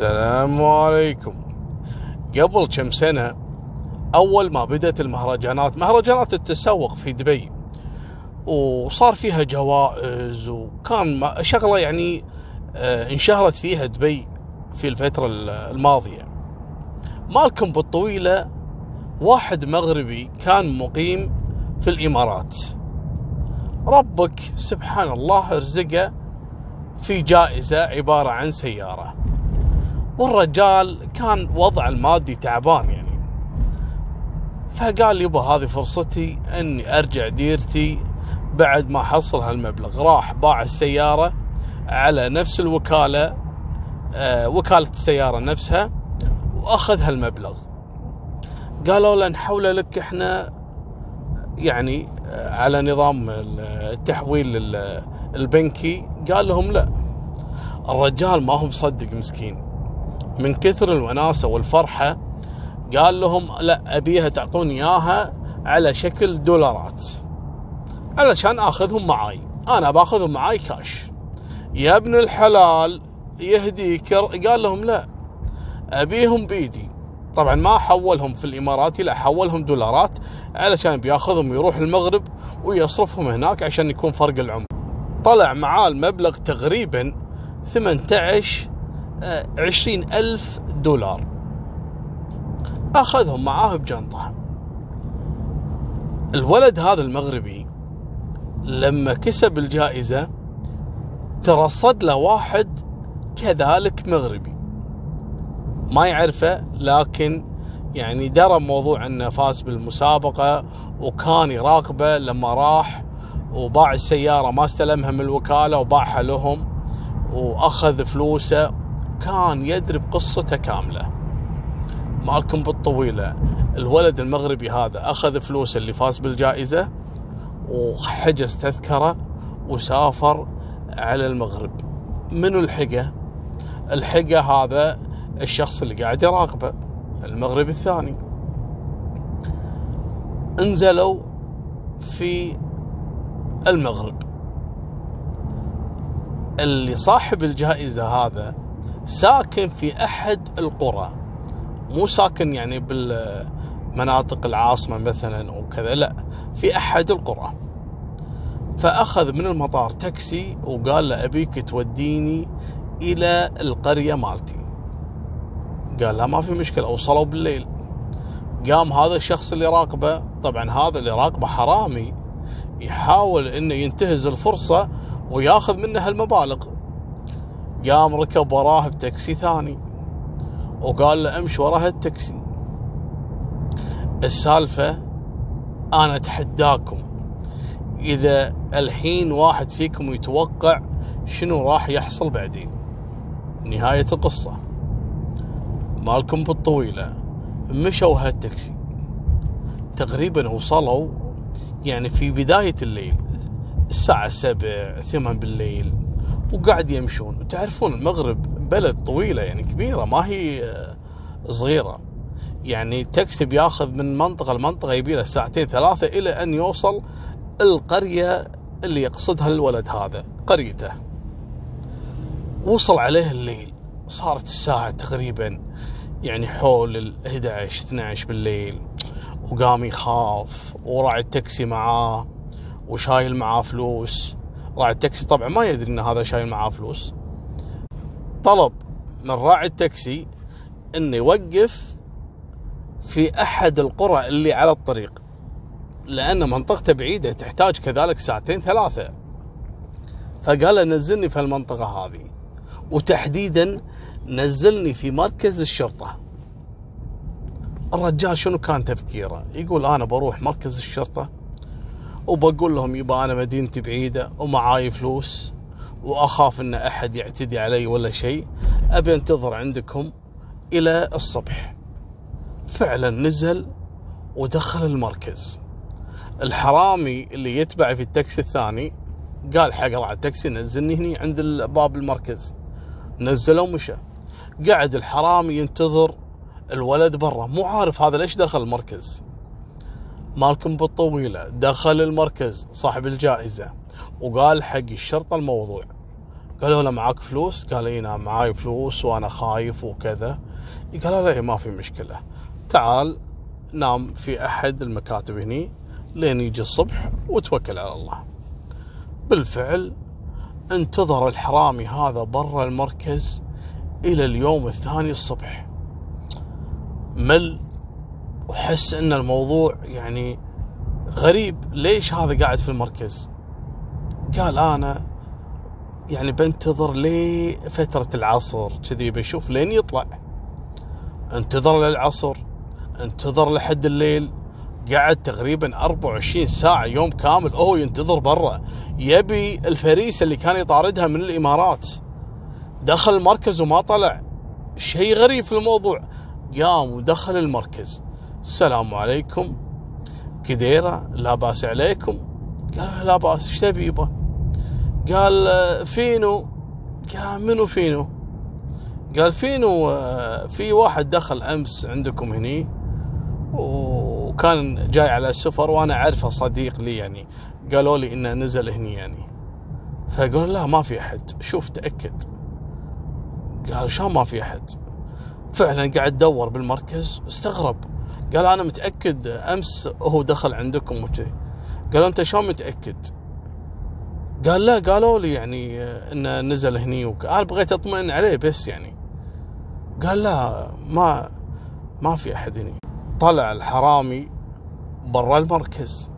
السلام عليكم. قبل كم سنة أول ما بدأت المهرجانات مهرجانات التسوق في دبي وصار فيها جوائز وكان شغلة يعني آه، انشهرت فيها دبي في الفترة الماضية. مالكم بالطويلة واحد مغربي كان مقيم في الإمارات. ربك سبحان الله رزقه في جائزة عبارة عن سيارة. والرجال كان وضع المادي تعبان يعني. فقال يبا هذه فرصتي إني أرجع ديرتي. بعد ما حصل هالمبلغ راح باع السيارة على نفس الوكالة آه وكالة السيارة نفسها وأخذ هالمبلغ. قالوا له نحوله لك إحنا يعني آه، على نظام التحويل ال- البنكي. قال لهم لا الرجال ما هو مصدق مسكين. من كثر الوناسة والفرحة قال لهم لا أبيها تعطوني إياها على شكل دولارات علشان آخذهم معاي. أنا بآخذهم معاي كاش يا ابن الحلال يهديك قال لهم لا أبيهم بايدي طبعا ما حولهم في الاماراتي لا حولهم دولارات علشان بياخذهم ويروح المغرب ويصرفهم هناك عشان يكون فرق العمله طلع معاه المبلغ تقريبا 18 20 ألف دولار. أخذهم معاه بجنطة الولد هذا المغربي لما كسب الجائزة ترصد له واحد كذلك مغربي. ما يعرفه لكن يعني درى موضوع إنه فاز بالمسابقة وكان يراقبه لما راح وباع السيارة ما استلمها من الوكالة وباعها لهم وأخذ فلوسه. كان يدري بقصته كاملة. مالكم بالطويلة. الولد المغربي هذا أخذ فلوسه اللي فاز بالجائزة وحجز تذكرة وسافر على المغرب. منو الحقة؟ الحقة هذا الشخص اللي قاعد يراقبه المغربي الثاني. انزلوا في المغرب. اللي صاحب الجائزة هذا ساكن في أحد القرى. مو ساكن يعني بالمناطق العاصمة مثلا وكذا لا في أحد القرى. فأخذ من المطار تاكسي وقال له أبيك توديني إلى القرية مالتي. قال لا ما في مشكلة وصلوا بالليل. قام هذا الشخص اللي راقبه طبعا هذا اللي راقبه حرامي يحاول إنه ينتهز الفرصة وياخذ منه هالمبالغ قام ركب وراه بتاكسي ثاني. وقال له امشي وراه التاكسي. السالفة أنا أتحداكم. إذا الحين واحد فيكم يتوقع شنو راح يحصل بعدين؟ نهاية القصة. مالكم بالطويلة. مشوا هالتاكسي. تقريبا وصلوا يعني في بداية الليل. الساعة سبع ثمان بالليل. وقاعد يمشون. وتعرفون المغرب بلد طويلة يعني كبيرة ما هي آه، صغيرة. يعني تاكسي بياخذ من منطقة لمنطقة يبي له ساعتين ثلاثة إلى أن يوصل القرية اللي يقصدها الولد هذا قريته. وصل عليه الليل. صارت الساعة تقريبا يعني حول ال 11 12 بالليل. وقام يخاف وراعي التاكسي معاه وشايل معاه فلوس. راعي التاكسي. طبعا ما يدري إن هذا شايل معاه فلوس. طلب من راعي التاكسي إنه يوقف في أحد القرى اللي على الطريق لأن منطقته بعيدة تحتاج كذلك ساعتين ثلاثة. فقال له نزلني في المنطقة هذه وتحديدا نزلني في مركز الشرطة. الرجال شنو كان تفكيره؟ يقول أنا بروح مركز الشرطة وبقول لهم يبا أنا مدينتي بعيدة ومعاي فلوس وأخاف إن أحد يعتدي علي ولا شيء أبي أنتظر عندكم إلى الصبح. فعلا نزل ودخل المركز. الحرامي اللي يتبع في التاكسي الثاني قال حق راعي التاكسي نزلني هني عند باب المركز. نزله ومشى قعد الحرامي ينتظر الولد برا مو عارف هذا ليش دخل المركز. مالكم بالطويلة دخل المركز صاحب الجائزة وقال حق الشرطة الموضوع. قالوا له معاك فلوس؟ قال إي نعم معاي فلوس وأنا خايف وكذا. قال له إيه ما في مشكلة. تعال نام في أحد المكاتب هني لين يجي الصبح وتوكل على الله. بالفعل انتظر الحرامي هذا برا المركز إلى اليوم الثاني الصبح. مل وحس إن الموضوع يعني غريب. ليش هذا قاعد في المركز؟ قال أنا يعني بنتظر لفترة العصر. كذي بشوف لين يطلع. انتظر للعصر انتظر لحد الليل. قعد تقريبا 24 ساعة يوم كامل. هو ينتظر برا. يبي الفريسة اللي كان يطاردها من الإمارات. دخل المركز وما طلع. شيء غريب في الموضوع. قام ودخل المركز. السلام عليكم. كديرة لا باس عليكم. قال لا باس إيش تبي يبا؟ قال فينو؟ قال منو فينو؟ قال فينو في واحد دخل أمس عندكم هني وكان جاي على السفر وأنا أعرفه صديق لي يعني. قالوا لي إنه نزل هني يعني. فقال لا ما في أحد. شوف تأكد. قال شلون ما في أحد؟ فعلا قاعد دور بالمركز استغرب. قال أنا متأكد أمس هو دخل عندكم وكذي قالوا أنت شلون متأكد؟ قال لا قالوا لي يعني انه نزل هني وك... أنا بغيت أطمئن عليه بس يعني. قال لا ما ما في أحد هني. طلع الحرامي برا المركز.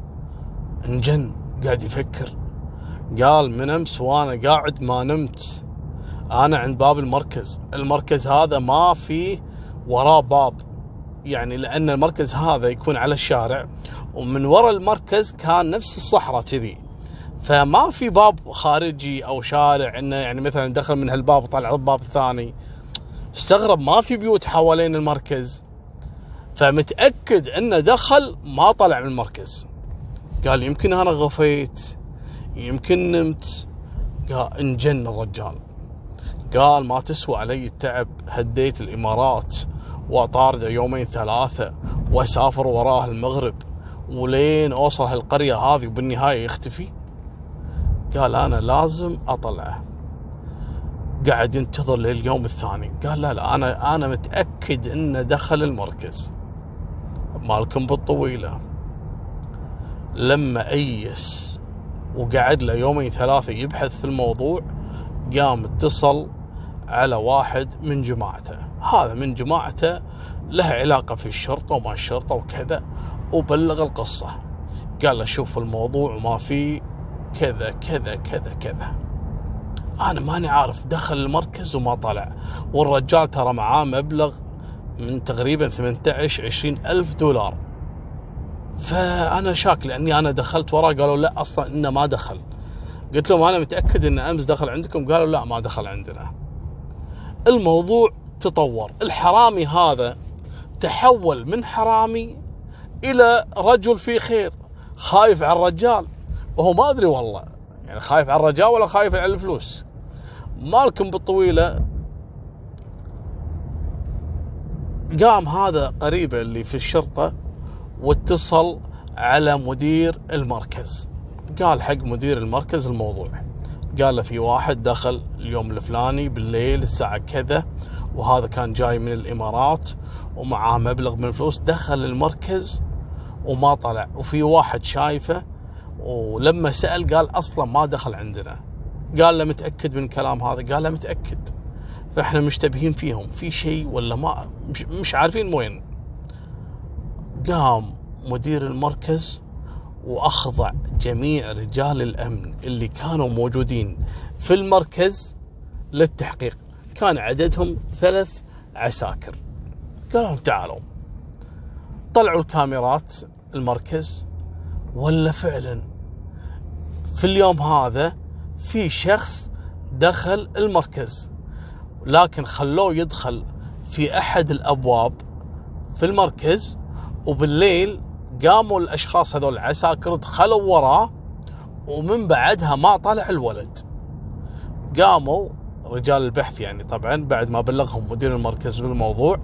انجن قاعد يفكر. قال من أمس وأنا قاعد ما نمت. أنا عند باب المركز. المركز هذا ما فيه وراه باب. يعني لأن المركز هذا يكون على الشارع ومن وراء المركز كان نفس الصحراء كذي. فما في باب خارجي أو شارع إنه يعني مثلا دخل من هالباب وطلع الباب الثاني. استغرب ما في بيوت حوالين المركز. فمتأكد إنه دخل ما طلع من المركز. قال يمكن أنا غفيت يمكن نمت. قال انجن الرجال. قال ما تسوى علي التعب هديت الإمارات. واطارده يومين ثلاثة وأسافر وراه المغرب. ولين أوصل هالقرية هذه وبالنهاية يختفي. قال أنا لازم أطلعه. قاعد ينتظر لليوم الثاني. قال لا لا أنا أنا متأكد إنه دخل المركز. مالكم بالطويلة. لما أيس وقعد له يومين ثلاثة يبحث في الموضوع قام اتصل على واحد من جماعته. هذا من جماعته له علاقة في الشرطة وما الشرطة وكذا وبلغ القصة. قال له شوف الموضوع ما فيه كذا كذا كذا كذا. أنا ماني عارف دخل المركز وما طلع. والرجال ترى معاه مبلغ من تقريبا 18 20 ألف دولار. فأنا شاك لأني أنا دخلت وراه قالوا لا أصلا إنه ما دخل. قلت لهم أنا متأكد إن أمس دخل عندكم؟ قالوا لا ما دخل عندنا. الموضوع تطور. الحرامي هذا تحول من حرامي إلى رجل في خير خايف على الرجال. وهو ما أدري والله يعني خايف على الرجال ولا خايف على الفلوس. مالكم بالطويلة. قام هذا قريبه اللي في الشرطة واتصل على مدير المركز. قال حق مدير المركز الموضوع. قال له في واحد دخل اليوم الفلاني بالليل الساعة كذا وهذا كان جاي من الإمارات ومعاه مبلغ من الفلوس دخل المركز وما طلع. وفي واحد شايفه ولما سأل قال أصلا ما دخل عندنا. قال له متأكد من كلام هذا؟ قال له متأكد. فإحنا مشتبهين فيهم. في شيء ولا ما؟ مش عارفين وين. قام مدير المركز وأخضع جميع رجال الأمن اللي كانوا موجودين في المركز للتحقيق. كان عددهم ثلاث عساكر. قالوا لهم تعالوا. طلعوا الكاميرات المركز ولا فعلا. في اليوم هذا في شخص دخل المركز لكن خلوه يدخل في أحد الأبواب في المركز وبالليل قاموا الأشخاص هذول العساكر دخلوا وراه ومن بعدها ما طلع الولد. قاموا رجال البحث يعني طبعا بعد ما بلغهم مدير المركز بالموضوع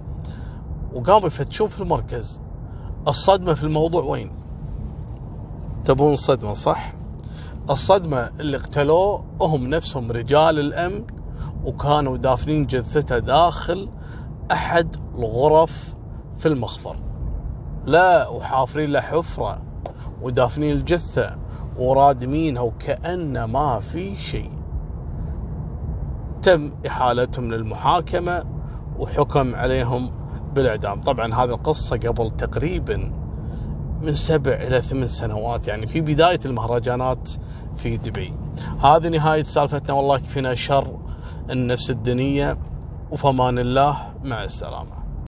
وقاموا يفتشون في المركز. الصدمة في الموضوع وين؟ تبون صدمة صح؟ الصدمة اللي اقتلوه هم نفسهم رجال الأمن وكانوا دافنين جثته داخل أحد الغرف في المخفر. لا وحافرين له حفرة ودافنين الجثة ورادمينها وكأن ما في شيء. تم إحالتهم للمحاكمة وحكم عليهم بالإعدام. طبعا هذه القصة قبل تقريبا من سبع إلى ثمان سنوات يعني في بداية المهرجانات في دبي. هذه نهاية سالفتنا. والله يكفينا شر النفس الدنية وفمان الله مع السلامة.